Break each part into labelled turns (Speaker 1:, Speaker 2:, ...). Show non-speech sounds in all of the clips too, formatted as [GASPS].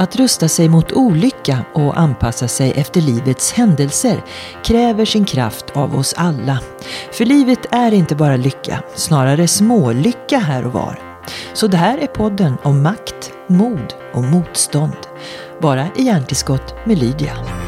Speaker 1: Att rusta sig mot olycka och anpassa sig efter livets händelser kräver sin kraft av oss alla. För livet är inte bara lycka, snarare smålycka här och var. Så det här är podden om makt, mod och motstånd. Bara i hjärntillskott med Lydia.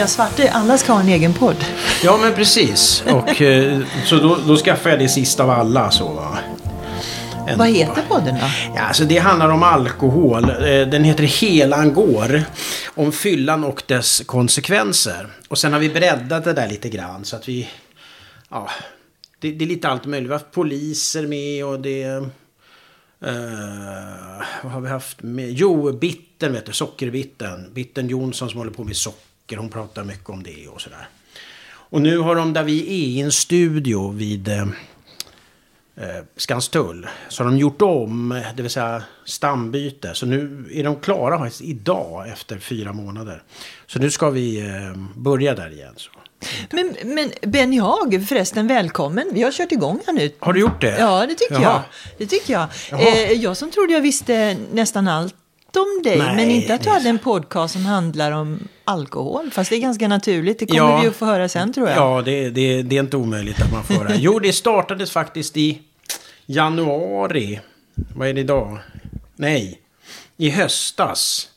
Speaker 1: Nya svarta, alla ska ha en egen podd.
Speaker 2: Ja, men precis. Och, eh, så då, då skaffade jag det sista av alla. Så, va? En-
Speaker 1: Vad heter podden då?
Speaker 2: Ja, alltså det handlar om alkohol. Eh, Den heter Helan går. Om fyllan och dess konsekvenser. Och sen har vi breddat det där lite grann så att vi... Ja, det, det är lite allt möjligt. Vi har haft poliser med och det... eh, vad har vi haft med? Jo, Bitten vet du. Sockerbitten. Bitten Jonsson som håller på med socker. Hon pratar mycket om det och sådär. Och nu har de där vi är i en studio vid... eh, eh, Skanstull. Så har de gjort om, det vill säga stambyte. Så nu är de klara faktiskt idag efter fyra månader. Så nu ska vi eh, börja där igen. Så.
Speaker 1: Men, men Benny Haag, förresten välkommen. Vi har kört igång här nu.
Speaker 2: Har du gjort det?
Speaker 1: Ja, det tycker
Speaker 2: Jaha.
Speaker 1: jag. Det tycker jag. Eh, jag som trodde jag visste nästan allt om dig,
Speaker 2: Nej,
Speaker 1: men inte att du hade en podcast som handlar om alkohol. Fast det är ganska naturligt, det kommer
Speaker 2: Ja.
Speaker 1: vi att få höra sen tror jag.
Speaker 2: Ja, det, det, det är inte omöjligt att man får det. Jo, det startades faktiskt i januari. Vad är det idag? Nej, i höstas.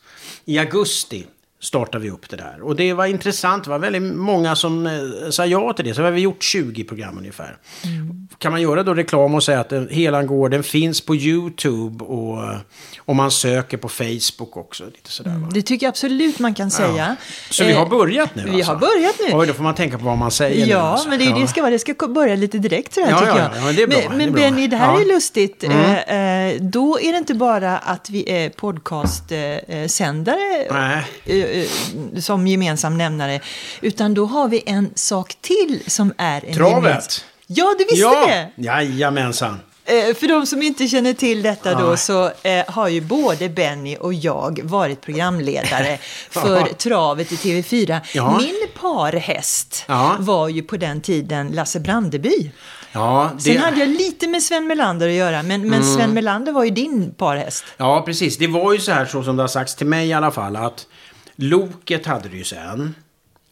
Speaker 2: I augusti startade vi upp det där. Och det var intressant. Det var väldigt många som eh, sa ja till det. Så har vi gjort 20 program ungefär. Kan man göra då reklam och säga att den, Helan går, den finns på YouTube och eh, om man söker på Facebook också. Lite sådär, va?
Speaker 1: Det tycker jag absolut man kan säga.
Speaker 2: Så vi har
Speaker 1: Eh,
Speaker 2: börjat nu
Speaker 1: Vi har börjat nu.
Speaker 2: Oj, då får man tänka på vad man säger nu.
Speaker 1: Ja,
Speaker 2: alltså.
Speaker 1: men det, är det ska vara. Det ska börja lite direkt sådär
Speaker 2: Ja,
Speaker 1: tycker
Speaker 2: ja,
Speaker 1: jag.
Speaker 2: ja, men det är bra,
Speaker 1: Men,
Speaker 2: det är
Speaker 1: men. Benny, det här
Speaker 2: Ja. Mm.
Speaker 1: är lustigt. Eh, eh, då är det inte bara att vi är podcastsändare eh, eh, som gemensam nämnare. Utan då har vi en sak till som är en
Speaker 2: Travet.
Speaker 1: gemensam- Ja, du visste
Speaker 2: Ja,
Speaker 1: det!
Speaker 2: jajamensan.
Speaker 1: Eh, För de som inte känner till detta då så eh, har ju både Benny och jag varit programledare [LAUGHS] för travet i TV4.
Speaker 2: Ja.
Speaker 1: Min parhäst
Speaker 2: Ja.
Speaker 1: var ju på den tiden Lasse Brandeby.
Speaker 2: Ja,
Speaker 1: Sen
Speaker 2: det, Mm.
Speaker 1: hade jag lite med Sven Melander att göra, men, men Sven Melander var ju din parhäst.
Speaker 2: ja, precis. Det var ju så här så som det har sagts till mig i alla fall. Att Loket hade det ju sen.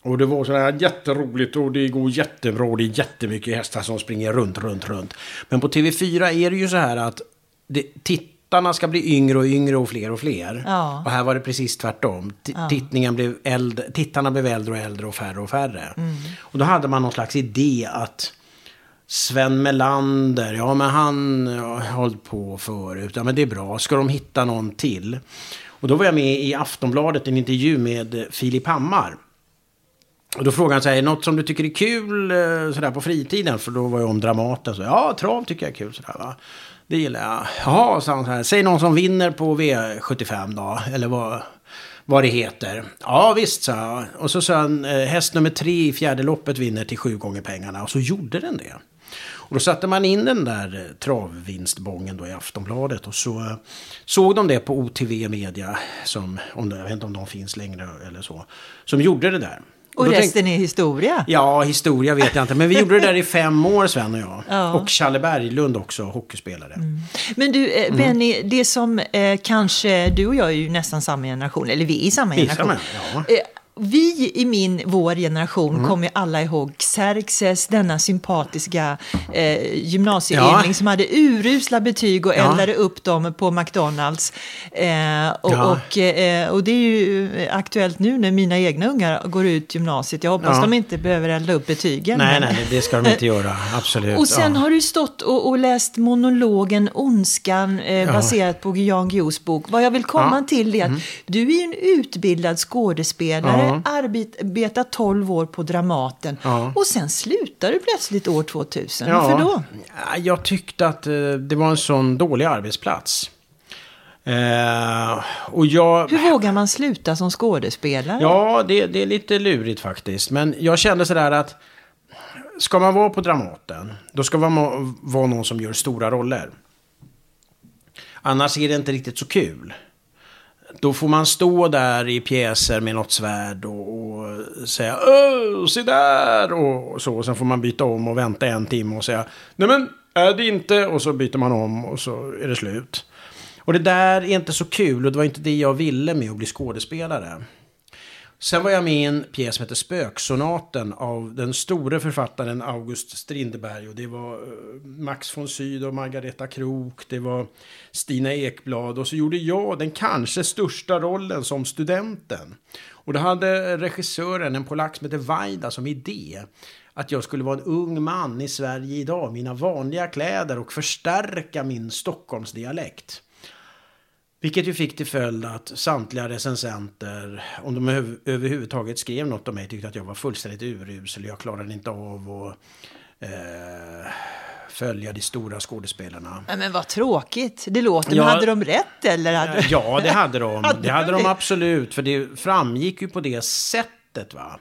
Speaker 2: Och det var så här jätteroligt och det går jättebra och det är jättemycket hästar som springer runt, runt, runt. Men på TV4 är det ju så här att det, tittarna ska bli yngre och yngre och fler och fler.
Speaker 1: Ja.
Speaker 2: Och här var det precis tvärtom. T- Tittningen blev äldre, tittarna blev äldre och äldre och färre och färre. Och då hade man någon slags idé att Sven Melander, ja men han har hållit på förut. Ja men det är bra. Ska de hitta någon till? Och då var jag med i Aftonbladet en intervju med Filip Hammar. Och då frågade han så här, är det något som du tycker är kul eh, sådär på fritiden? För då var jag om Dramaten. Så, ja, trav tycker jag är kul. Sådär, va? Det gillar jag. Jaha, sa han så här, säg någon som vinner på V75 då. Eller vad, vad det heter. Ja, visst, sa jag. Och så sa han, eh, häst nummer tre i fjärde loppet vinner till sju gånger pengarna. Och så gjorde den det. Och då satte man in den där eh, travvinstbången då i Aftonbladet. Och så såg de det på OTV Media. Som, om det, jag vet inte om de finns längre eller så. Som gjorde det där.
Speaker 1: Och
Speaker 2: då
Speaker 1: resten
Speaker 2: tänkte-
Speaker 1: är historia.
Speaker 2: Ja, historia vet jag inte. Men vi gjorde det där i fem år, Sven och jag.
Speaker 1: Ja.
Speaker 2: Och Challe Berglund också, hockeyspelare.
Speaker 1: Men du,
Speaker 2: Mm.
Speaker 1: eh, Benny, det som eh, kanske, du och jag är ju nästan samma generation, eller vi är i samma
Speaker 2: Vi är
Speaker 1: generation.
Speaker 2: samma, ja.
Speaker 1: Eh, vi i min, vår generation
Speaker 2: Mm.
Speaker 1: kommer alla ihåg Xerxes, denna sympatiska eh, gymnasieyngling
Speaker 2: Ja.
Speaker 1: som hade urusla betyg och
Speaker 2: Ja.
Speaker 1: eldade upp dem på McDonalds. Eh, och,
Speaker 2: Ja.
Speaker 1: och, eh, och det är ju aktuellt nu när mina egna ungar går ut gymnasiet. Jag hoppas
Speaker 2: Ja.
Speaker 1: de inte behöver elda upp betygen.
Speaker 2: Nej,
Speaker 1: men-
Speaker 2: nej, det ska de inte göra. Absolut.
Speaker 1: och sen har du stått och, och läst monologen Ondskan eh, baserat på Jan Guillous bok. Vad jag vill komma.
Speaker 2: Mm.
Speaker 1: till är att du är en utbildad skådespelare,
Speaker 2: Ja.
Speaker 1: arbetat 12 år på Dramaten
Speaker 2: Ja.
Speaker 1: och sen slutar du plötsligt år 2000.
Speaker 2: Ja.
Speaker 1: Varför då?
Speaker 2: Ja, Jag tyckte att eh, det var en sån dålig arbetsplats. Eh, och jag...
Speaker 1: Hur vågar man sluta som skådespelare?
Speaker 2: Ja, det, det är lite lurigt faktiskt. Men jag kände sådär att ska man vara på Dramaten, då ska man vara någon som gör stora roller. Annars är det inte riktigt så kul då får man stå där i pjäser med något svärd och, och säga Öh, se där och så. Och sen får man byta om och vänta en timme och säga Nej men, är det inte? Och så byter man om och så är det slut. Och det där är inte så kul och det var inte det jag ville med att bli skådespelare. Sen var jag med i en pjäs som heter Spöksonaten av den store författaren August Strindberg. Och det var eh, Max von Sydow och Margareta Krook, det var Stina Ekblad. Och så gjorde jag den kanske största rollen som studenten. Och då hade regissören, en polack som heter Vajda, som idé att jag skulle vara en ung man i Sverige idag, mina vanliga kläder och förstärka min Stockholmsdialekt. Vilket ju fick till följd att samtliga recensenter, om de över, överhuvudtaget skrev något om mig, tyckte att jag var fullständigt urusel. Jag klarade inte av att eh, följa de stora skådespelarna.
Speaker 1: Men vad tråkigt. Det låter, ja, hade de rätt eller? Hade...
Speaker 2: Ja, det hade de. [LAUGHS] det hade de absolut. För det framgick ju på det sättet. va.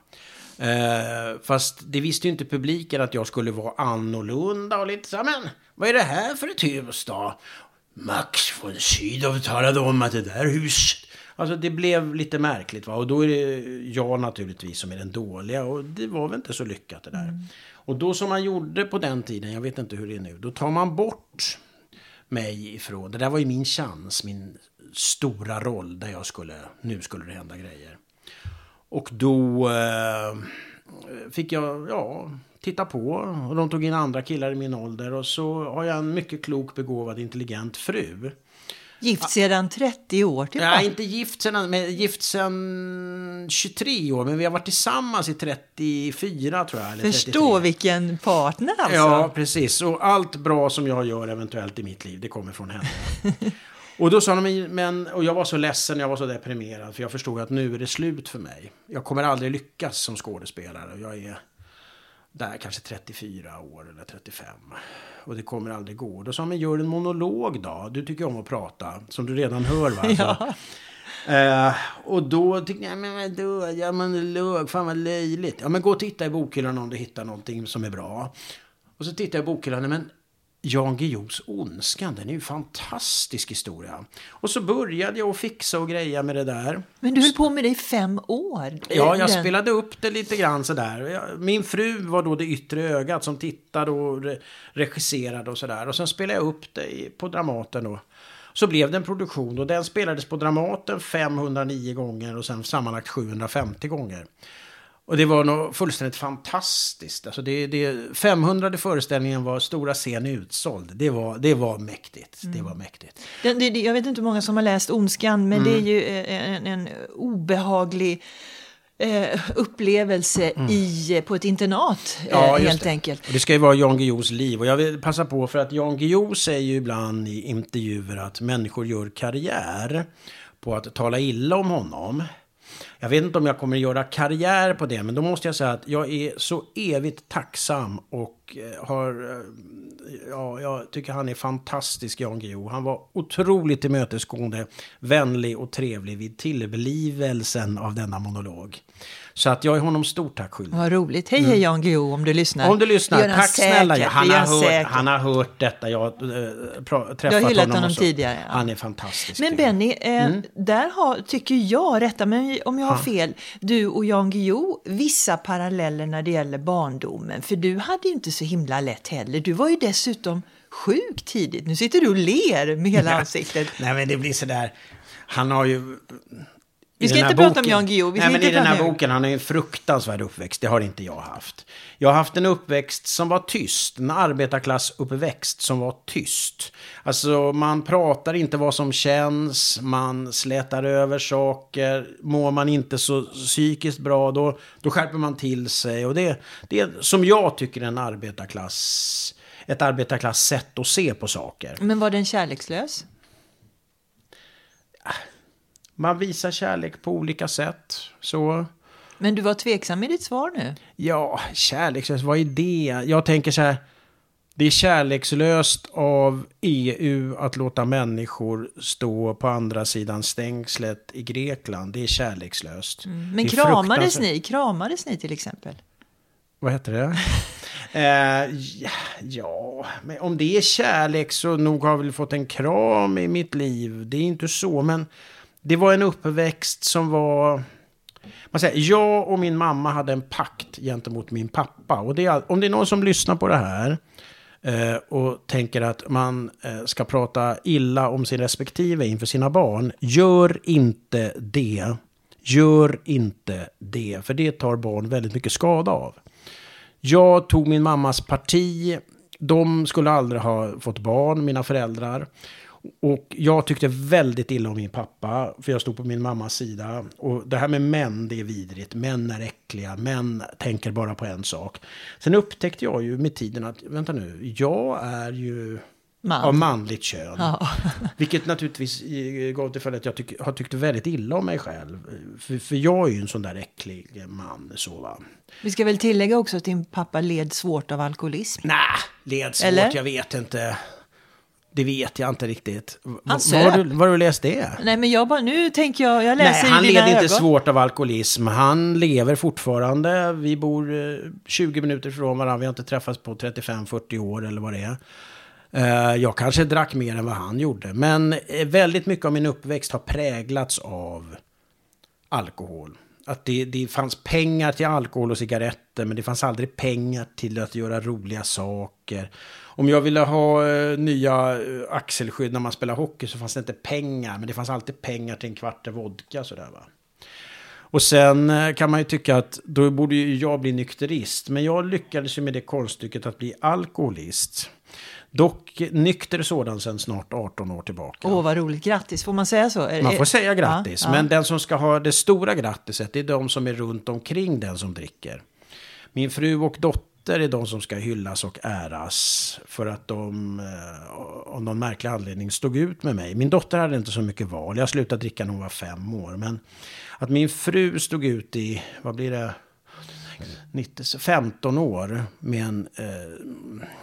Speaker 2: Eh, fast det visste ju inte publiken att jag skulle vara annorlunda och lite så men vad är det här för ett hus då? Max von Sydow talade om att det där huset... Alltså det blev lite märkligt va. Och då är det jag naturligtvis som är den dåliga. Och det var väl inte så lyckat det där. Mm. Och då som man gjorde på den tiden, jag vet inte hur det är nu. Då tar man bort mig ifrån. Det där var ju min chans, min stora roll där jag skulle, nu skulle det hända grejer. Och då eh, fick jag, ja, titta på. Och de tog in andra killar i min ålder. Och så har jag en mycket klok, begåvad, intelligent fru.
Speaker 1: Gift sedan 30 år
Speaker 2: tillbaka? Nej, inte gift sedan, men gift sedan 23 år. Men vi har varit tillsammans i 34 tror jag.
Speaker 1: Eller Förstå 33. vilken partner alltså.
Speaker 2: Ja, precis. Och allt bra som jag gör eventuellt i mitt liv, det kommer från henne. [LAUGHS] och då sa de, men, och jag var så ledsen, jag var så deprimerad. För jag förstod att nu är det slut för mig. Jag kommer aldrig lyckas som skådespelare. Jag är där kanske 34 år eller 35. Och det kommer aldrig gå. Då sa han, gör en monolog då. Du tycker om att prata, som du redan hör va? [LAUGHS] ja. Eh, och då tyckte jag, men vadå, ja monolog, fan vad löjligt. Ja men gå och titta i bokhyllan om du hittar någonting som är bra. Och så tittar jag i bokhyllan, men Jan Guillous Ondskan, den är ju fantastisk historia. Och så började jag att fixa och greja med det där.
Speaker 1: Men du höll på med det i fem år?
Speaker 2: Ja, jag spelade upp det lite grann sådär. Min fru var då det yttre ögat som tittade och regisserade och sådär. Och sen spelade jag upp det på Dramaten då. Så blev det en produktion och den spelades på Dramaten 509 gånger och sen sammanlagt 750 gånger. Och det var nog fullständigt fantastiskt. Alltså det, det, 500 föreställningen var stora scen utsåld. Det var, det var mäktigt. Mm. Det var mäktigt.
Speaker 1: Det, det, jag vet inte hur många som har läst Ondskan, men mm. det är ju eh, en, en obehaglig eh, upplevelse mm. i, på ett internat eh, ja, helt det. enkelt.
Speaker 2: Och det ska ju vara Jan Guillous liv. Och jag vill passa på för att Jan Guillou säger ju ibland i intervjuer att människor gör karriär på att tala illa om honom. Jag vet inte om jag kommer att göra karriär på det, men då måste jag säga att jag är så evigt tacksam och eh, har... Eh, ja, jag tycker han är fantastisk, Jan Guillou. Han var otroligt tillmötesgående, vänlig och trevlig vid tillblivelsen av denna monolog. Så att jag är honom stort tack skyldig.
Speaker 1: Vad roligt. Hej, hej mm. Jan Guillou om du lyssnar.
Speaker 2: Om du lyssnar, tack säkert. snälla. Han har, hört, han har hört detta. Jag har äh, träffat
Speaker 1: du har hyllat
Speaker 2: honom,
Speaker 1: honom tidigare. Ja.
Speaker 2: Han är fantastisk.
Speaker 1: Men Benny, eh, mm. där har, tycker jag, rätta mig om jag har ha. fel, du och Jan Guillou vissa paralleller när det gäller barndomen. För du hade ju inte så himla lätt heller. Du var ju dessutom sjuk tidigt. Nu sitter du och ler med hela ansiktet.
Speaker 2: Nej, men det blir sådär. Han har ju
Speaker 1: vi ska inte prata om Jan Guillou.
Speaker 2: Nej, men i den här boken, han är en fruktansvärd uppväxt. Det har inte jag haft. Jag har haft en uppväxt som var tyst. En arbetarklassuppväxt som var tyst. Alltså, man pratar inte vad som känns. Man slätar över saker. Mår man inte så psykiskt bra, då, då skärper man till sig. Och det, det är som jag tycker en arbetarklass ett arbetarklass sätt att se på saker.
Speaker 1: Men var den kärlekslös?
Speaker 2: Man visar kärlek på olika sätt. Så...
Speaker 1: Men du var tveksam i ditt svar nu.
Speaker 2: Ja, kärlekslöst, vad är det? Jag tänker så här. Det är kärlekslöst av EU att låta människor stå på andra sidan stängslet i Grekland. Det är kärlekslöst.
Speaker 1: Mm. Men kramades ni? Kramades ni till exempel?
Speaker 2: Vad heter det? [LAUGHS] eh, ja, men om det är kärlek så nog har jag väl fått en kram i mitt liv. Det är inte så, men det var en uppväxt som var... Man säger, jag och min mamma hade en pakt gentemot min pappa. Och det är, om det är någon som lyssnar på det här eh, och tänker att man eh, ska prata illa om sin respektive inför sina barn. Gör inte det. Gör inte det. För det tar barn väldigt mycket skada av. Jag tog min mammas parti. De skulle aldrig ha fått barn, mina föräldrar. Och jag tyckte väldigt illa om min pappa, för jag stod på min mammas sida. Och det här med män, det är vidrigt. Män är äckliga, män tänker bara på en sak. Sen upptäckte jag ju med tiden att, vänta nu, jag är ju Man. av manligt kön. Ja. [LAUGHS] Vilket naturligtvis gav till följd att jag tyck, har tyckt väldigt illa om mig själv. För, för jag är ju en sån där äcklig man. Så, va?
Speaker 1: Vi ska väl tillägga också att din pappa led svårt av alkoholism?
Speaker 2: Nej, led svårt, Eller? jag vet inte. Det vet jag inte riktigt.
Speaker 1: Han söp. Var,
Speaker 2: var har du läst det?
Speaker 1: Nej, men jag bara, nu tänker jag, jag läser
Speaker 2: Nej, han
Speaker 1: i dina
Speaker 2: led
Speaker 1: inte
Speaker 2: svårt av alkoholism. Han lever fortfarande. Vi bor 20 eh, minuter från varandra. Vi har inte träffats på 35-40 år eller vad det är. Eh, jag kanske drack mer än vad han gjorde. Men eh, väldigt mycket av min uppväxt har präglats av alkohol. Att det, det fanns pengar till alkohol och cigaretter men det fanns aldrig pengar till att göra roliga saker. Om jag ville ha eh, nya eh, axelskydd när man spelar hockey så fanns det inte pengar. Men det fanns alltid pengar till en kvart vodka sådär va. Och sen uh, kan man ju tycka att då borde ju jag bli nykterist. Men jag lyckades ju med det konststycket att bli alkoholist. Dock nykter sådan sedan snart 18 år tillbaka.
Speaker 1: Åh, vad roligt. Grattis, får man säga så?
Speaker 2: Man får säga grattis. Ja, men ja. den som ska ha det stora grattiset, det är de som är runt omkring den som dricker. Min fru och dotter är de som ska hyllas och äras. För att de eh, av någon märklig anledning stod ut med mig. Min dotter hade inte så mycket val. Jag slutade dricka när hon var fem år. Men att min fru stod ut i, vad blir det? 90, 15 år med en eh,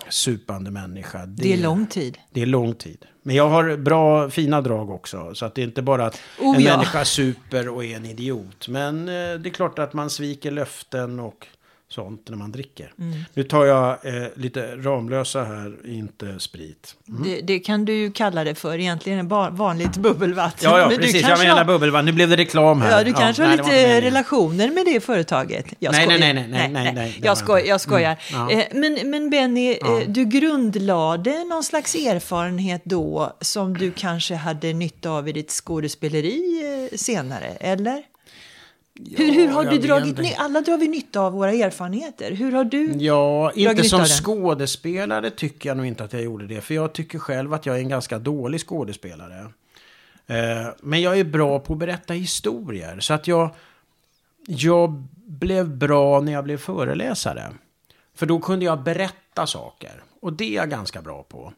Speaker 2: supande människa.
Speaker 1: Det, det, är lång tid.
Speaker 2: Det är lång tid. Men jag har bra, fina drag också. Så att det är inte bara att oh, en ja. människa super och är en idiot. Men eh, det är klart att man sviker löften och sånt när man dricker. Mm. Nu tar jag eh, lite Ramlösa här, inte sprit.
Speaker 1: Mm. Det, det, kan du ju kalla det för, egentligen vanligt bubbelvatten.
Speaker 2: Ja, ja precis, jag menar ha... bubbelvatten. Nu blev det reklam här.
Speaker 1: Ja, du kanske ja, har nej, lite relationer med det företaget.
Speaker 2: Jag nej, nej, nej, nej, nej, nej, nej,
Speaker 1: Jag, skoj, jag skojar. Mm. Ja. Eh, men, men Benny, ja. Eh, du grundlade någon slags erfarenhet då som du kanske hade nytta av i ditt skådespeleri eh, senare, eller? Hur, hur har du dragit nytta? Alla drar vi nytta av våra erfarenheter. Hur har du
Speaker 2: Ja, inte som skådespelare tycker jag nog inte att jag gjorde det. För jag tycker själv att jag är en ganska dålig skådespelare. Eh, men jag är bra på att berätta historier. Så att jag, jag blev bra när jag blev föreläsare. För då kunde jag berätta saker. Och det är jag ganska bra på.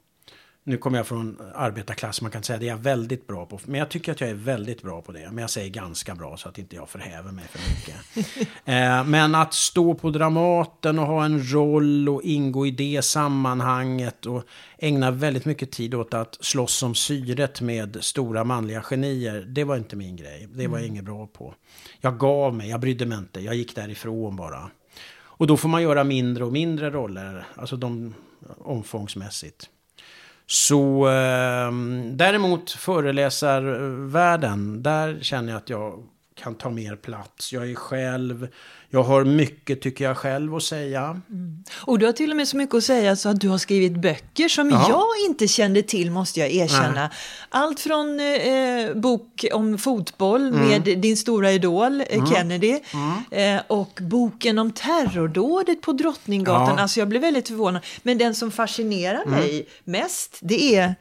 Speaker 2: Nu kommer jag från arbetarklass, man kan säga det är jag väldigt bra på. Men jag tycker att jag är väldigt bra på det. Men jag säger ganska bra så att inte jag förhäver mig för mycket. [LAUGHS] eh, men att stå på Dramaten och ha en roll och ingå i det sammanhanget och ägna väldigt mycket tid åt att slåss om syret med stora manliga genier. Det var inte min grej. Det var jag mm. inget bra på. Jag gav mig, jag brydde mig inte. Jag gick därifrån bara. Och då får man göra mindre och mindre roller, alltså de omfångsmässigt. Så eh, däremot föreläsarvärlden, där känner jag att jag kan ta mer plats. Jag är själv, jag har mycket tycker jag själv att säga.
Speaker 1: Mm. Och du har till och med så mycket att säga så att du har skrivit böcker som ja. jag inte kände till måste jag erkänna. Nej. Allt från eh, bok om fotboll mm. med din stora idol eh, mm. Kennedy mm. eh, och boken om terrordådet på Drottninggatan. Ja. Alltså jag blev väldigt förvånad. Men den som fascinerar mm. mig mest det är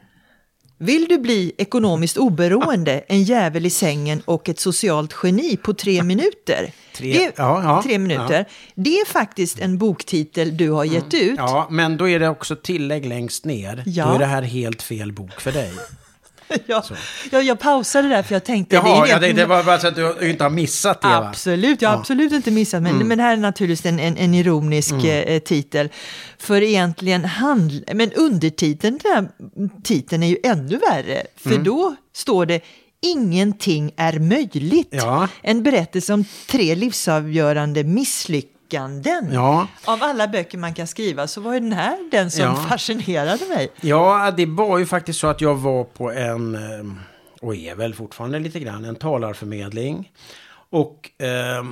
Speaker 1: vill du bli ekonomiskt oberoende, en jävel i sängen och ett socialt geni på tre minuter?
Speaker 2: Tre, det, ja, ja,
Speaker 1: tre minuter. Ja. Det är faktiskt en boktitel du har gett mm. ut.
Speaker 2: Ja, men då är det också tillägg längst ner. Ja. Då är det här helt fel bok för dig. [LAUGHS]
Speaker 1: ja, ja, jag pausade där för jag tänkte...
Speaker 2: Jaha, det, ja, det, det var bara så att du inte har missat det
Speaker 1: Absolut, jag har ja. absolut inte missat. Men, mm. men här är naturligtvis en, en, en ironisk mm. eh, titel. För egentligen handl... Men undertiteln, den här titeln är ju ännu värre. För mm. då står det Ingenting är möjligt. Ja. En berättelse om tre livsavgörande misslyckanden misslyckanden. Ja. Av alla böcker man kan skriva så var ju den här den som ja. fascinerade mig.
Speaker 2: Ja, det var ju faktiskt så att jag var på en, eh, och är väl fortfarande lite grann, en talarförmedling. Och eh,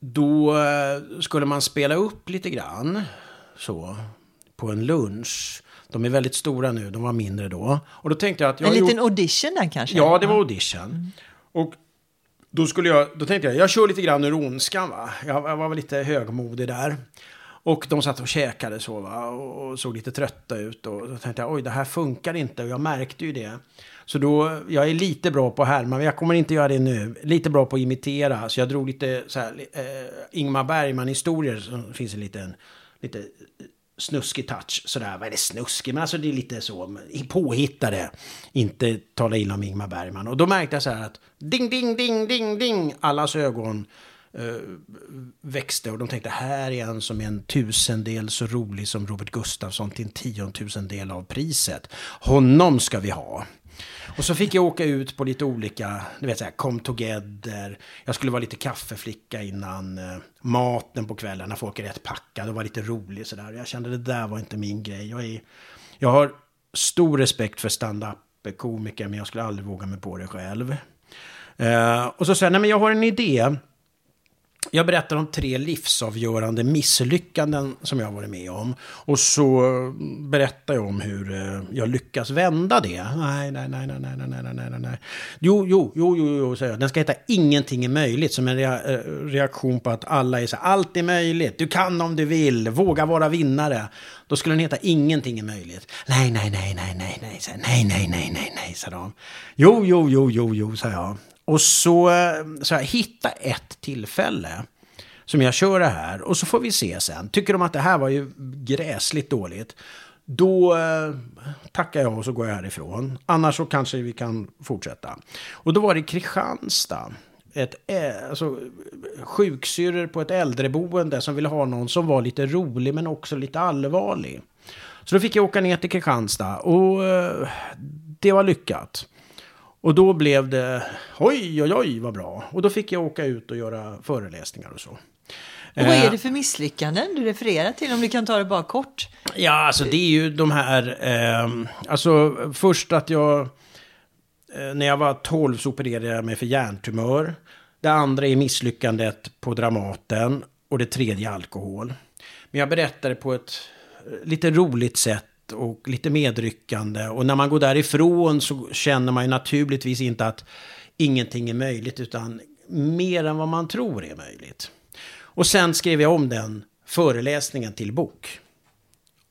Speaker 2: då skulle man spela upp lite grann så på en lunch. De är väldigt stora nu, de var mindre då. Och då tänkte jag att... Jag
Speaker 1: en liten gjort... audition där kanske?
Speaker 2: Ja, det var audition. Mm. Och då, skulle jag, då tänkte jag, jag kör lite grann ur ondskan va. Jag, jag var väl lite högmodig där. Och de satt och käkade så va, och såg lite trötta ut. Och då tänkte jag, oj det här funkar inte. Och jag märkte ju det. Så då, jag är lite bra på att härma, men jag kommer inte göra det nu. Lite bra på att imitera. Så jag drog lite så här, eh, Ingmar Bergman-historier. Som finns en liten, lite snuskig touch. Sådär, vad är det snuskig? Men alltså det är lite så påhittade. Inte tala illa om Ingmar Bergman. Och då märkte jag så här att ding, ding, ding, ding, ding. Allas ögon eh, växte och de tänkte här är en som är en tusendel så rolig som Robert Gustafsson till en tiontusendel av priset. Honom ska vi ha. Och så fick jag åka ut på lite olika, du vet så här, come together. Jag skulle vara lite kaffeflicka innan eh, maten på kvällen när folk är rätt packade och var lite rolig sådär. Jag kände det där var inte min grej. Jag, är, jag har stor respekt för stand-up komiker men jag skulle aldrig våga mig på det själv. Eh, och så säger jag, nej men jag har en idé. Jag berättar om tre livsavgörande misslyckanden som jag har varit med om. Och så berättar jag om hur jag lyckas vända det. Nej, nej, nej, nej, nej, nej, nej, nej, nej. Jo, jo, jo, jo, jo, säger jag. Den ska heta Ingenting är möjligt som en eh, reaktion på att alla är så allt är möjligt. Du kan om du vill, våga vara vinnare. Då skulle den heta Ingenting är möjligt. Nej, nej, nej, nej, nej, nej, nej, nej, nej, nej, nej, sa de. Jo, jo, jo, jo, jo, sa jag. Och så, eh, så här, hitta ett tillfälle som jag kör det här och så får vi se sen. Tycker de att det här var ju gräsligt dåligt, då eh, tackar jag och så går jag härifrån. Annars så kanske vi kan fortsätta. Och då var det Kristianstad. Ett, eh, alltså, sjuksyrror på ett äldreboende som ville ha någon som var lite rolig men också lite allvarlig. Så då fick jag åka ner till Kristianstad och eh, det var lyckat. Och då blev det, oj, oj, oj, vad bra. Och då fick jag åka ut och göra föreläsningar och så. Och
Speaker 1: vad är eh, det för misslyckanden du refererar till? Om du kan ta det bara kort.
Speaker 2: Ja, alltså det är ju de här... Eh, alltså först att jag... Eh, när jag var 12 så opererade jag mig för hjärntumör. Det andra är misslyckandet på Dramaten. Och det tredje alkohol. Men jag berättade på ett eh, lite roligt sätt och lite medryckande. Och när man går därifrån så känner man ju naturligtvis inte att ingenting är möjligt utan mer än vad man tror är möjligt. Och sen skrev jag om den föreläsningen till bok.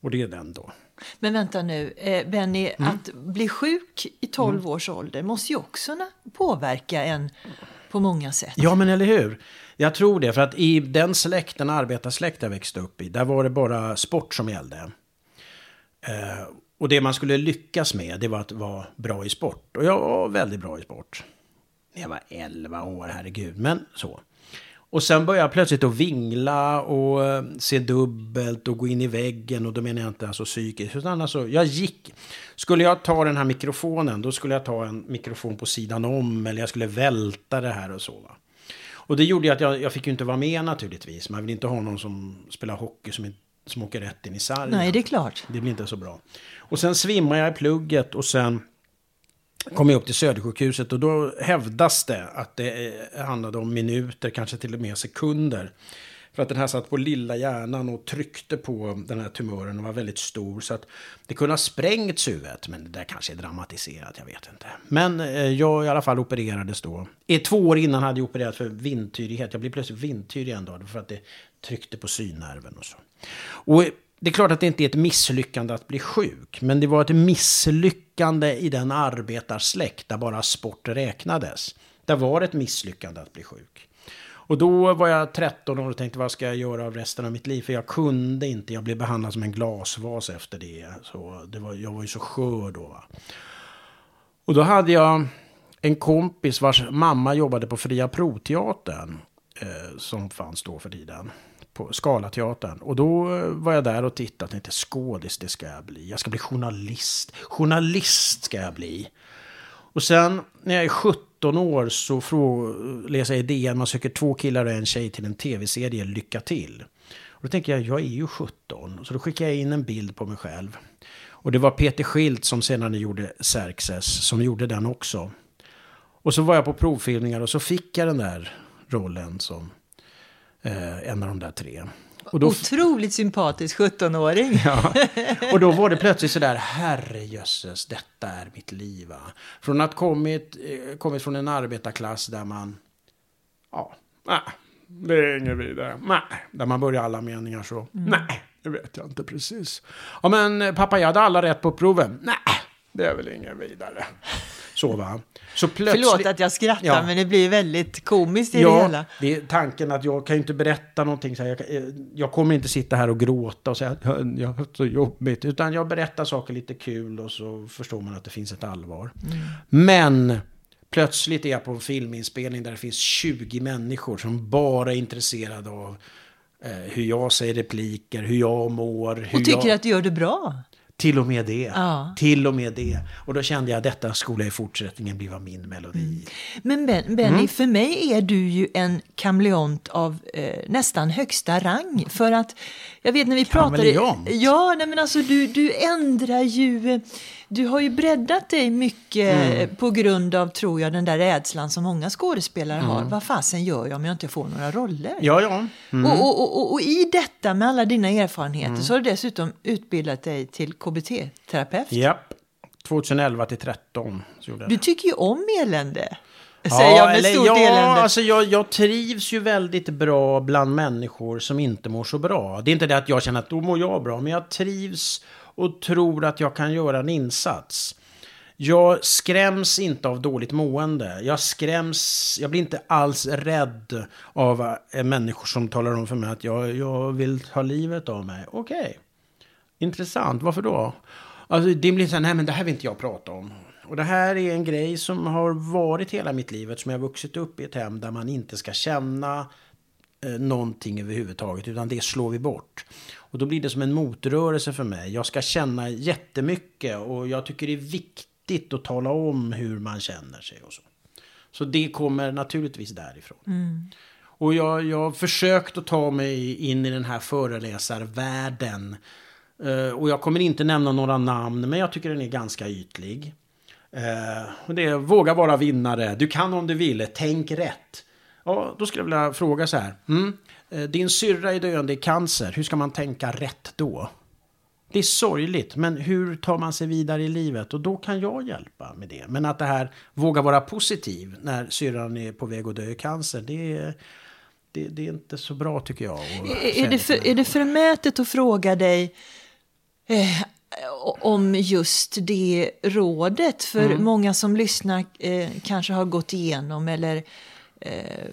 Speaker 2: Och det är den då.
Speaker 1: Men vänta nu, eh, Benny, mm. att bli sjuk i 12 mm. års ålder måste ju också påverka en på många sätt.
Speaker 2: Ja, men eller hur? Jag tror det, för att i den släkten, arbetarsläkt jag växte upp i, där var det bara sport som gällde. Eh, och det man skulle lyckas med, det var att vara bra i sport. Och jag var väldigt bra i sport. När jag var 11 år, herregud. Men så. Och sen började jag plötsligt att vingla och eh, se dubbelt och gå in i väggen. Och då menar jag inte alltså psykiskt. Utan alltså, jag gick. Skulle jag ta den här mikrofonen, då skulle jag ta en mikrofon på sidan om. Eller jag skulle välta det här och så. Va? Och det gjorde ju att jag, jag fick ju inte vara med naturligtvis. Man vill inte ha någon som spelar hockey som inte som åker rätt in i sargen.
Speaker 1: Nej, det är klart.
Speaker 2: Det blir inte så bra. Och sen svimmar jag i plugget och sen kom jag upp till Södersjukhuset och då hävdas det att det handlade om minuter, kanske till och med sekunder. För att den här satt på lilla hjärnan och tryckte på den här tumören och var väldigt stor. Så att det kunde ha sprängts huvudet. Men det där kanske är dramatiserat, jag vet inte. Men eh, jag i alla fall opererades då. I två år innan hade jag opererat för vindtyrighet. Jag blev plötsligt vindtyrig en dag för att det tryckte på synnerven och så. Och det är klart att det inte är ett misslyckande att bli sjuk. Men det var ett misslyckande i den arbetarsläkt där bara sport räknades. Där var det ett misslyckande att bli sjuk. Och då var jag 13 år och tänkte vad ska jag göra av resten av mitt liv? För jag kunde inte, jag blev behandlad som en glasvas efter det. Så det var, jag var ju så skör då. Va? Och då hade jag en kompis vars mamma jobbade på Fria Proteatern. Eh, som fanns då för tiden på Scalateatern. Och då eh, var jag där och tittade och tänkte skådis, det ska jag bli. Jag ska bli journalist. Journalist ska jag bli. Och sen när jag är 17 år så läser jag i DN, man söker två killar och en tjej till en tv-serie, Lycka till. Och då tänker jag, jag är ju 17. Så då skickar jag in en bild på mig själv. Och det var Peter Schilt som senare gjorde Xerxes som gjorde den också. Och så var jag på provfilmningar och så fick jag den där rollen som eh, en av de där tre. Och
Speaker 1: då, Otroligt sympatisk 17-åring. [LAUGHS]
Speaker 2: Ja, [LAUGHS] och då var det plötsligt sådär, herrejösses, detta är mitt liv. Va? Från att kommit, eh, kommit från en arbetarklass där man, ja, nej, det är inget vidare. Nej, där man börjar alla meningar så, mm. nej, det vet jag inte precis. Ja men pappa, jag hade alla rätt på proven. Nej, det är väl inget vidare. Så va.
Speaker 1: Så plötsligt... Förlåt att jag skrattar, ja. men det blir väldigt komiskt i ja, det hela.
Speaker 2: det är tanken att jag kan ju inte berätta någonting. Så här, jag, eh, jag, kommer inte sitta här och gråta och säga att jag har så jobbigt. Utan jag berättar saker lite kul och så förstår man att det finns ett allvar. Mm. Men plötsligt är jag på en filminspelning där det finns 20 människor som bara är intresserade av eh, hur jag säger repliker, hur jag mår. Hur
Speaker 1: och tycker
Speaker 2: jag...
Speaker 1: att du gör det bra.
Speaker 2: Till och med det. Ja. Till och med det. Och då kände jag att detta skulle i fortsättningen bliva min melodi. Mm.
Speaker 1: Men ben, Benny, mm. för mig är du ju en kameleont av eh, nästan högsta rang. För att, jag vet när vi
Speaker 2: kameleont?
Speaker 1: pratade... Ja, nej men alltså du, du ändrar ju du har ju breddat dig mycket mm. på grund av, tror jag, den där rädslan som många skådespelare mm. har. Vad fasen gör jag om jag inte får några roller?
Speaker 2: Ja, ja.
Speaker 1: Mm. Och, och, och, och, i detta, med alla dina erfarenheter, mm. så har du dessutom utbildat dig till KBT-terapeut.
Speaker 2: Japp. 2011 till 13.
Speaker 1: Du tycker ju om elände. Säger ja, jag med stort ja, elände.
Speaker 2: Alltså jag, jag trivs ju väldigt bra bland människor som inte mår så bra. Det är inte det att jag känner att då mår jag bra, men jag trivs och tror att jag kan göra en insats. Jag skräms inte av dåligt mående. Jag skräms, jag blir inte alls rädd av eh, människor som talar om för mig att jag, jag vill ta livet av mig. Okej, okay. intressant, varför då? Alltså det blir så här, nej men det här vill inte jag prata om. Och det här är en grej som har varit hela mitt liv, som jag har vuxit upp i ett hem där man inte ska känna eh, någonting överhuvudtaget, utan det slår vi bort. Och då blir det som en motrörelse för mig. Jag ska känna jättemycket och jag tycker det är viktigt att tala om hur man känner sig och så. Så det kommer naturligtvis därifrån. Mm. Och jag, jag har försökt att ta mig in i den här föreläsarvärlden. Uh, och jag kommer inte nämna några namn, men jag tycker den är ganska ytlig. Uh, och det är våga vara vinnare, du kan om du vill, tänk rätt. Ja, då skulle jag vilja fråga så här. Mm, din syrra är döende i cancer, hur ska man tänka rätt då? Det är sorgligt, men hur tar man sig vidare i livet? Och då kan jag hjälpa med det. Men att det här våga vara positiv när syrran är på väg att dö i cancer, det är, det, det är inte så bra tycker jag.
Speaker 1: Är det, för, är det förmätet att fråga dig eh, om just det rådet? För mm. många som lyssnar eh, kanske har gått igenom eller Eh,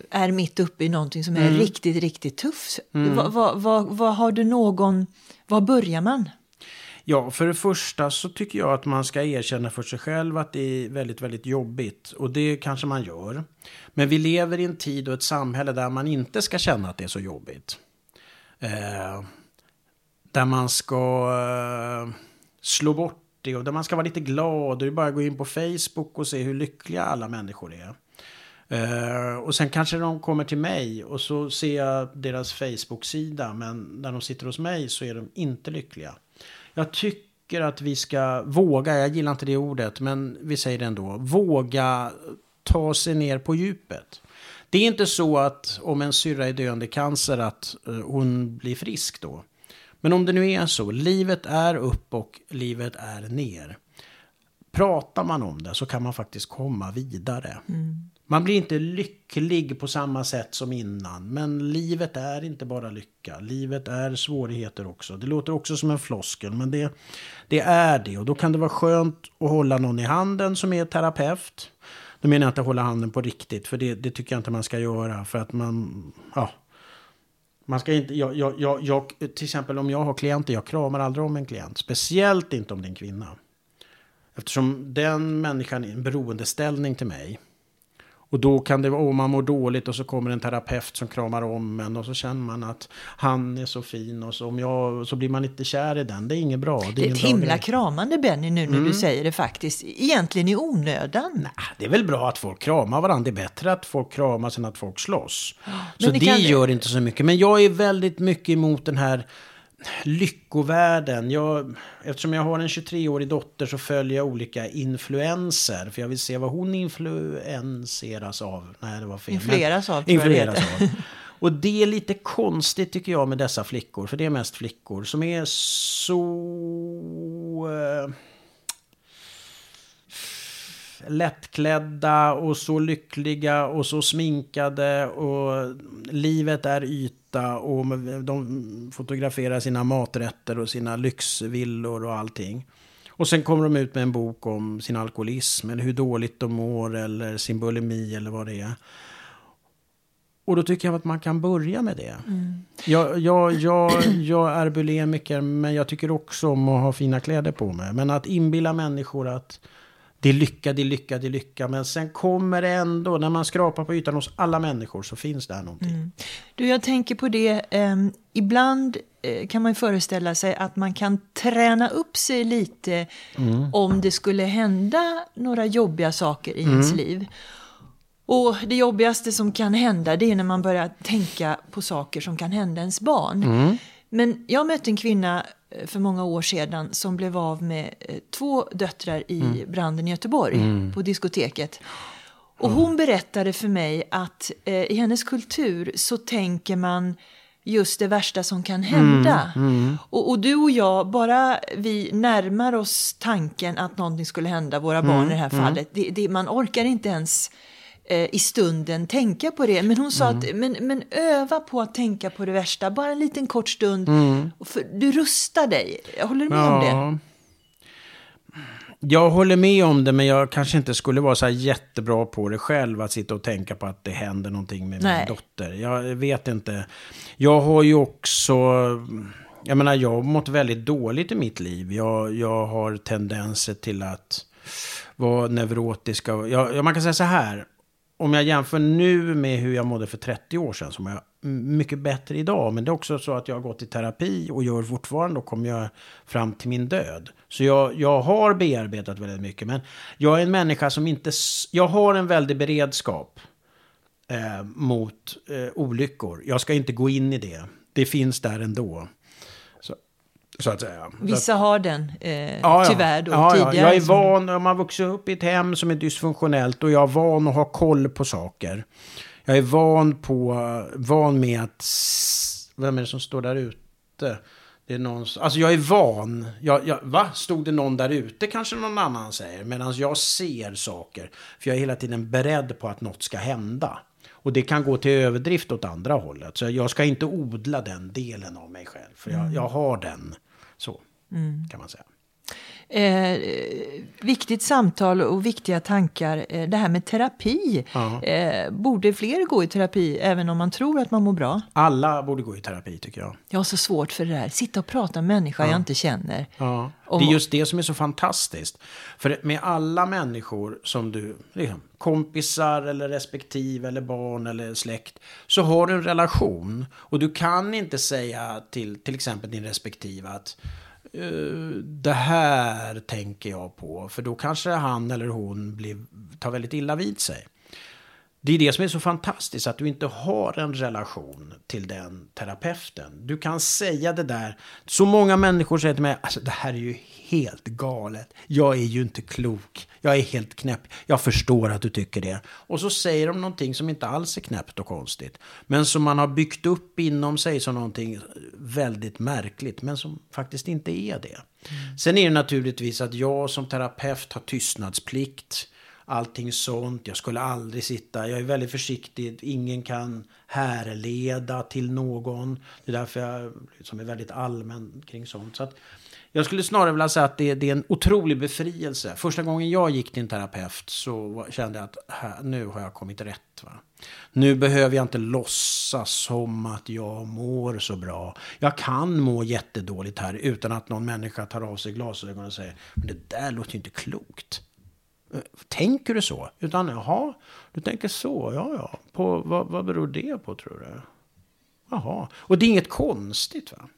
Speaker 1: är mitt uppe i någonting som är mm. riktigt, riktigt tufft. Mm. Vad, vad, vad, vad, har du någon, var börjar man?
Speaker 2: Ja, för det första så tycker jag att man ska erkänna för sig själv att det är väldigt, väldigt jobbigt. Och det kanske man gör. Men vi lever i en tid och ett samhälle där man inte ska känna att det är så jobbigt. Eh, där man ska eh, slå bort det och där man ska vara lite glad. Det är bara att gå in på Facebook och se hur lyckliga alla människor är. Uh, och sen kanske de kommer till mig och så ser jag deras Facebook-sida. Men när de sitter hos mig så är de inte lyckliga. Jag tycker att vi ska våga, jag gillar inte det ordet, men vi säger det ändå. Våga ta sig ner på djupet. Det är inte så att om en syrra är döende i cancer att uh, hon blir frisk då. Men om det nu är så, livet är upp och livet är ner. Pratar man om det så kan man faktiskt komma vidare. Mm. Man blir inte lycklig på samma sätt som innan. Men livet är inte bara lycka. Livet är svårigheter också. Det låter också som en floskel, men det, det är det. Och då kan det vara skönt att hålla någon i handen som är terapeut. Då menar jag inte hålla handen på riktigt, för det, det tycker jag inte man ska göra. För att man, ja, man ska inte, jag, jag, jag, jag, till exempel om jag har klienter, jag kramar aldrig om en klient. Speciellt inte om det är en kvinna. Eftersom den människan är i en beroendeställning till mig. Och då kan det vara, om man mår dåligt och så kommer en terapeut som kramar om en och så känner man att han är så fin och så, om jag, så blir man inte kär i den. Det är inget bra.
Speaker 1: Det är, det är ett himla kramande Benny nu när mm. du säger det faktiskt. Egentligen i onödan.
Speaker 2: Nej, det är väl bra att folk kramar varandra. Det är bättre att folk kramas än att folk slåss. [GASPS] Men så det, det gör inte så mycket. Men jag är väldigt mycket emot den här lyckovärlden. Jag, eftersom jag har en 23-årig dotter så följer jag olika influenser. För jag vill se vad hon influenseras av. Nej, det var fel.
Speaker 1: Influeras av.
Speaker 2: Influeras av. Och det är lite konstigt tycker jag med dessa flickor. För det är mest flickor som är så... Eh, lättklädda och så lyckliga och så sminkade och livet är yta och de fotograferar sina maträtter och sina lyxvillor och allting. Och sen kommer de ut med en bok om sin alkoholism eller hur dåligt de mår eller sin bulimi eller vad det är. Och då tycker jag att man kan börja med det. Mm. Jag, jag, jag, jag är bulimiker men jag tycker också om att ha fina kläder på mig. Men att inbilla människor att det är lycka, det är lycka, det är lycka. Men sen kommer det ändå, när man skrapar på ytan hos alla människor så finns där någonting. Mm.
Speaker 1: Du, jag tänker på det, eh, ibland eh, kan man föreställa sig att man kan träna upp sig lite mm. om det skulle hända några jobbiga saker i mm. ens liv. Och det jobbigaste som kan hända det är när man börjar tänka på saker som kan hända ens barn. Mm. Men jag mötte en kvinna eh, för många år sedan som blev av med eh, två döttrar i mm. branden i Göteborg mm. på diskoteket. Och hon berättade för mig att eh, i hennes kultur så tänker man just det värsta som kan hända. Mm, mm. Och, och, du och jag, bara vi närmar oss tanken att någonting skulle hända våra barn mm, i det här mm. fallet, det, det, man orkar inte ens i stunden tänka på det. Men hon sa mm. att men, men öva på att tänka på det värsta, bara en liten kort stund. Mm. Du rustar dig. Håller du med ja. om det?
Speaker 2: Jag håller med om det, men jag kanske inte skulle vara så här jättebra på det själv. Att sitta och tänka på att det händer någonting med Nej. min dotter. Jag vet inte. Jag har ju också... Jag menar, jag har mått väldigt dåligt i mitt liv. Jag, jag har tendenser till att vara neurotiska. Jag, man kan säga så här om jag jämför nu med hur jag mådde för 30 år sedan så mår jag mycket bättre idag. Men det är också så att jag har gått i terapi och gör fortfarande och kommer jag fram till min död. Så jag, jag har bearbetat väldigt mycket. Men jag är en människa som inte... Jag har en väldig beredskap eh, mot eh, olyckor. Jag ska inte gå in i det. Det finns där ändå. Så att säga.
Speaker 1: Vissa har den, eh, ja, tyvärr då, ja, tidigare.
Speaker 2: Ja. Jag är van, om man vuxit upp i ett hem som är dysfunktionellt och jag är van att ha koll på saker. Jag är van, på, van med att... Vem är det som står där ute? Det är någon, alltså jag är van. Jag, jag, va? Stod det någon där ute kanske någon annan säger. Medan jag ser saker. För jag är hela tiden beredd på att något ska hända. Och det kan gå till överdrift åt andra hållet. Så jag ska inte odla den delen av mig själv. För jag, jag har den. Så mm. kan man säga.
Speaker 1: Eh, viktigt samtal och viktiga tankar. Eh, det här med terapi. Eh, borde fler gå i terapi även om man tror att man mår bra?
Speaker 2: Alla borde gå i terapi tycker jag.
Speaker 1: Jag har så svårt för det där. Sitta och prata med människa ja. jag inte känner.
Speaker 2: Ja. Det är just det som är så fantastiskt. För med alla människor som du, liksom, kompisar eller respektive eller barn eller släkt. Så har du en relation. Och du kan inte säga till till exempel din respektive att det här tänker jag på. För då kanske han eller hon blir, tar väldigt illa vid sig. Det är det som är så fantastiskt, att du inte har en relation till den terapeuten. Du kan säga det där. Så många människor säger till mig, alltså det här är ju helt galet. Jag är ju inte klok. Jag är helt knäpp. Jag förstår att du tycker det. Och så säger de någonting som inte alls är knäppt och konstigt. Men som man har byggt upp inom sig som någonting väldigt märkligt. Men som faktiskt inte är det. Mm. Sen är det naturligtvis att jag som terapeut har tystnadsplikt allting sånt. Jag skulle aldrig sitta, jag är väldigt försiktig, ingen kan härleda till någon. Det är därför jag liksom är väldigt allmän kring sånt. Så att jag skulle snarare vilja säga att det, det, är en otrolig befrielse. Första gången jag gick till en terapeut så kände jag att här, nu har jag kommit rätt. Va? Nu behöver jag inte låtsas som att jag mår så bra. Jag kan må jättedåligt här utan att någon människa tar av sig glasögonen och säger men det där låter ju inte klokt. Tänker du så? Utan jaha, du tänker så, ja ja. På, vad, vad beror det på tror du? Jaha, och det är inget konstigt va?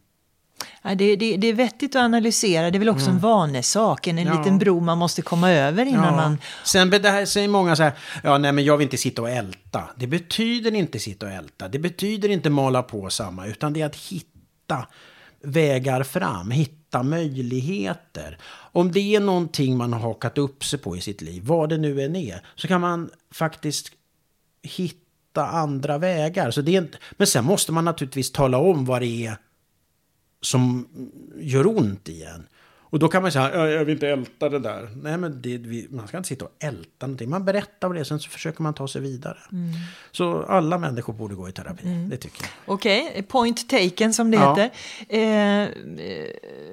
Speaker 1: Ja, det, det, det, är vettigt att analysera. Det är väl också mm. en vanesak, en, en ja. liten bro man måste komma över innan ja. man...
Speaker 2: Sen det här säger många så här, ja nej men jag vill inte sitta och älta. Det betyder inte sitta och älta. Det betyder inte mala på samma, utan det är att hitta vägar fram, hitta möjligheter. Om det är någonting man har hakat upp sig på i sitt liv, vad det nu än är, så kan man faktiskt hitta andra vägar. Så det är inte, men sen måste man naturligtvis tala om vad det är som gör ont i en. Och då kan man säga, jag vill inte älta det där. Nej, men det, man ska inte sitta och älta någonting. Man berättar om det, sen så försöker man ta sig vidare. Mm. Så alla människor borde gå i terapi, mm. det tycker jag.
Speaker 1: Okej, okay. point taken som det ja. heter. Eh,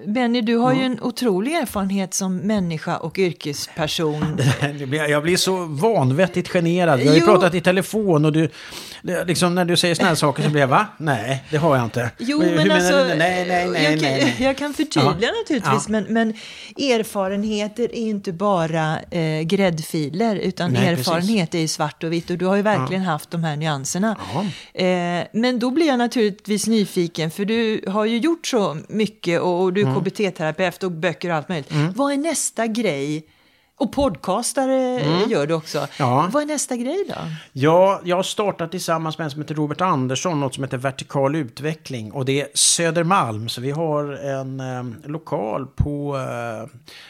Speaker 1: Benny, du har mm. ju en otrolig erfarenhet som människa och yrkesperson. [LAUGHS]
Speaker 2: jag blir så vanvettigt generad. Vi har ju jo. pratat i telefon och du, liksom när du säger sådana här saker så blir jag, va? Nej, det har jag inte.
Speaker 1: Jo, men, men alltså, nej, nej, nej, jag, nej, nej. jag kan förtydliga ja. naturligtvis, ja. men men erfarenheter är inte bara eh, gräddfiler, utan Nej, erfarenhet precis. är svart och vitt. Och du har ju verkligen ja. haft de här nyanserna. Eh, men då blir jag naturligtvis nyfiken, för du har ju gjort så mycket och, och du är mm. KBT-terapeut och böcker och allt möjligt. Mm. Vad är nästa grej? Och podcastare mm. gör du också. Ja. Vad är nästa grej då?
Speaker 2: Ja, jag har startat tillsammans med en som heter Robert Andersson, något som heter Vertikal utveckling. Och det är Södermalm, så vi har en eh, lokal på eh,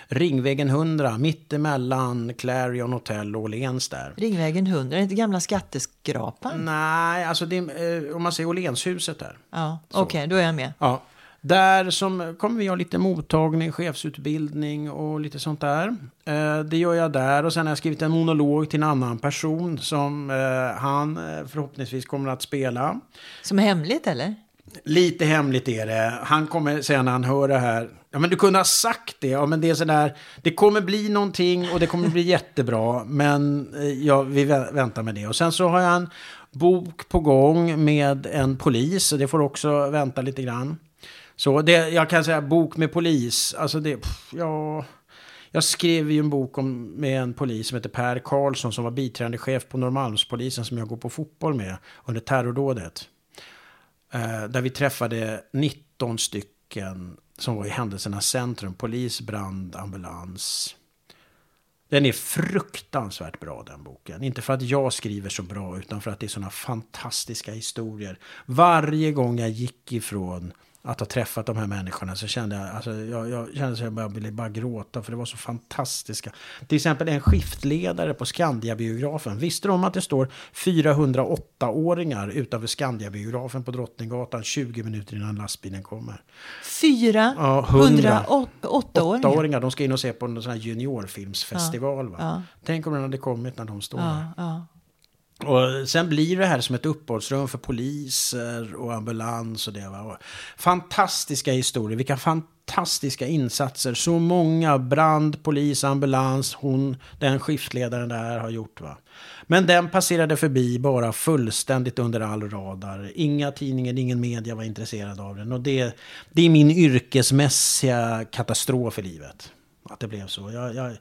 Speaker 2: Ringvägen 100, mittemellan Clarion Hotel och Åhléns där.
Speaker 1: Ringvägen 100, är det inte gamla skatteskrapan?
Speaker 2: Nej, alltså det eh, om man säger Åhlénshuset där.
Speaker 1: Ja, okej, okay, då är jag med.
Speaker 2: Ja. Där som kommer vi ha lite mottagning, chefsutbildning och lite sånt där. Eh, det gör jag där och sen har jag skrivit en monolog till en annan person som eh, han eh, förhoppningsvis kommer att spela.
Speaker 1: Som är hemligt eller?
Speaker 2: Lite hemligt är det. Han kommer säga när han hör det här. Ja men du kunde ha sagt det. Ja men det är sådär. Det kommer bli någonting och det kommer bli [LAUGHS] jättebra. Men ja, vi väntar med det. Och sen så har jag en bok på gång med en polis. Det får också vänta lite grann. Så det, jag kan säga bok med polis, alltså det, pff, ja... Jag skrev ju en bok om, med en polis som heter Per Karlsson som var biträdande chef på Norrmalmspolisen som jag går på fotboll med under terrordådet. Eh, där vi träffade 19 stycken som var i händelsernas centrum. Polis, brand, ambulans. Den är fruktansvärt bra den boken. Inte för att jag skriver så bra utan för att det är sådana fantastiska historier. Varje gång jag gick ifrån att ha träffat de här människorna så kände jag, alltså, jag, jag kände att jag bara ville bara gråta för det var så fantastiska. Till exempel en skiftledare på Skandiabiografen. Visste de att det står 408-åringar utanför Skandiabiografen på Drottninggatan 20 minuter innan lastbilen kommer?
Speaker 1: 408-åringar?
Speaker 2: Ja, de ska in och se på en sån här juniorfilmsfestival. Ja, ja. Tänk om den hade kommit när de står där. Och sen blir det här som ett uppehållsrum för poliser och ambulans och det. Va? Fantastiska historier, vilka fantastiska insatser. Så många brand, polis, ambulans, hon, den skiftledaren där har gjort. Va? Men den passerade förbi bara fullständigt under all radar. Inga tidningar, ingen media var intresserad av den. Och det, det är min yrkesmässiga katastrof i livet. Att det blev så. Jag, jag,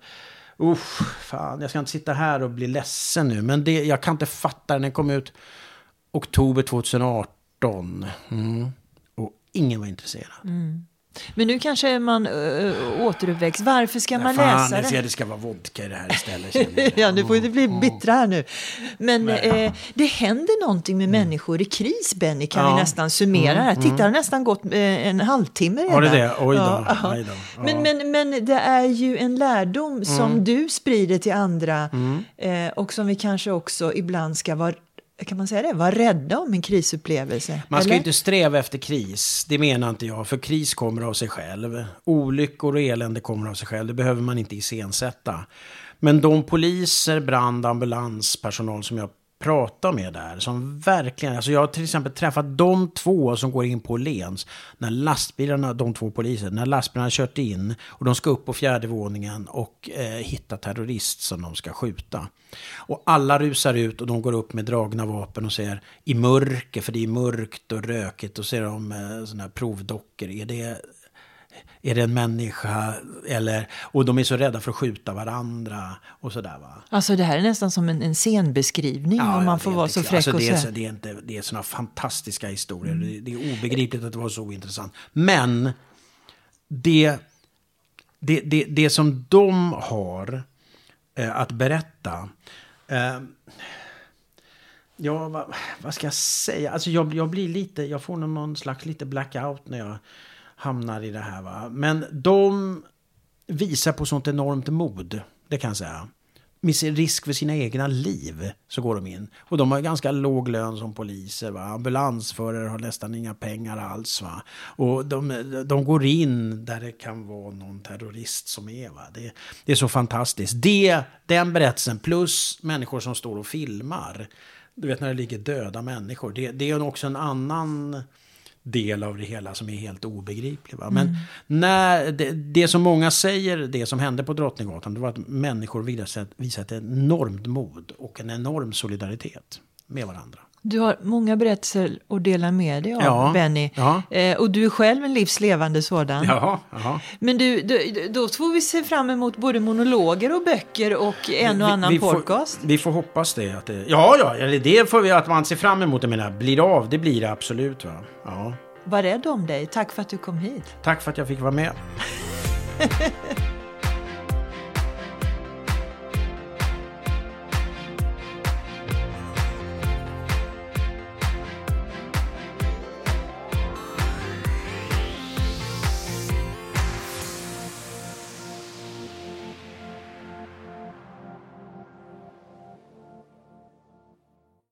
Speaker 2: Usch, fan, jag ska inte sitta här och bli ledsen nu. Men det, jag kan inte fatta den. Den kom ut oktober 2018. Mm. Och ingen var intresserad. Mm.
Speaker 1: Men nu kanske man äh, återuppväcks. Varför ska Nej, man fan, läsa
Speaker 2: det? det ska vara vodka i det här istället. [LAUGHS]
Speaker 1: ja, nu får inte bli bittra här nu. Men eh, det händer någonting med mm. människor i kris, Benny, kan ja. vi nästan summera mm, här. Titta, det har nästan gått eh, en halvtimme redan.
Speaker 2: Har det det? Oj då. Ja,
Speaker 1: Oj då. Ja. Men, men, men det är ju en lärdom som mm. du sprider till andra mm. eh, och som vi kanske också ibland ska vara kan man säga det, vara rädda om en krisupplevelse?
Speaker 2: Man ska eller? inte sträva efter kris, det menar inte jag, för kris kommer av sig själv. Olyckor och elände kommer av sig själv, det behöver man inte iscensätta. Men de poliser, brand, ambulanspersonal som jag prata med där. Som verkligen, alltså jag har till exempel träffat de två som går in på Lens. När lastbilarna, de två poliserna, när lastbilarna kört in och de ska upp på fjärde våningen och eh, hitta terrorist som de ska skjuta. Och alla rusar ut och de går upp med dragna vapen och ser i mörker, för det är mörkt och rökigt, och ser de eh, sådana här provdockor. Är det är det en människa? Eller, och de är så rädda för att skjuta varandra och sådär va.
Speaker 1: Alltså det här är nästan som en, en scenbeskrivning ja, om man får vara så fräck alltså, och
Speaker 2: det är, det är, inte, det är sådana fantastiska historier. Mm. Det, det, är obegripligt att det var så ointressant. Men det, det, det, det som de har eh, att berätta eh, Ja, vad, vad, ska jag säga? Alltså jag, jag blir lite, jag får någon slags lite blackout när jag hamnar i det här. Va? Men de visar på sånt enormt mod, det kan jag säga. Med sin risk för sina egna liv så går de in. Och de har ganska låg lön som poliser. Va? Ambulansförare har nästan inga pengar alls. Va? Och de, de går in där det kan vara någon terrorist som är. Va? Det, det är så fantastiskt. Det, den berättelsen plus människor som står och filmar. Du vet när det ligger döda människor. Det, det är också en annan del av det hela som är helt obegriplig. Va? Men mm. när det, det, som många säger, det som hände på Drottninggatan, det var att människor visade, visade ett enormt mod och en enorm solidaritet med varandra.
Speaker 1: Du har många berättelser att dela med dig av, ja, Benny. Ja. Eh, och du är själv en livslevande sådan.
Speaker 2: Ja.
Speaker 1: Men du, du, då får vi se fram emot både monologer och böcker och en och vi, annan
Speaker 2: vi
Speaker 1: podcast.
Speaker 2: Får, vi får hoppas det. Att det ja, ja, eller det får vi att man ser fram emot. Jag menar, blir det av, det blir det absolut. Va? Ja.
Speaker 1: Var rädd om dig. Tack för att du kom hit.
Speaker 2: Tack för att jag fick vara med. [LAUGHS]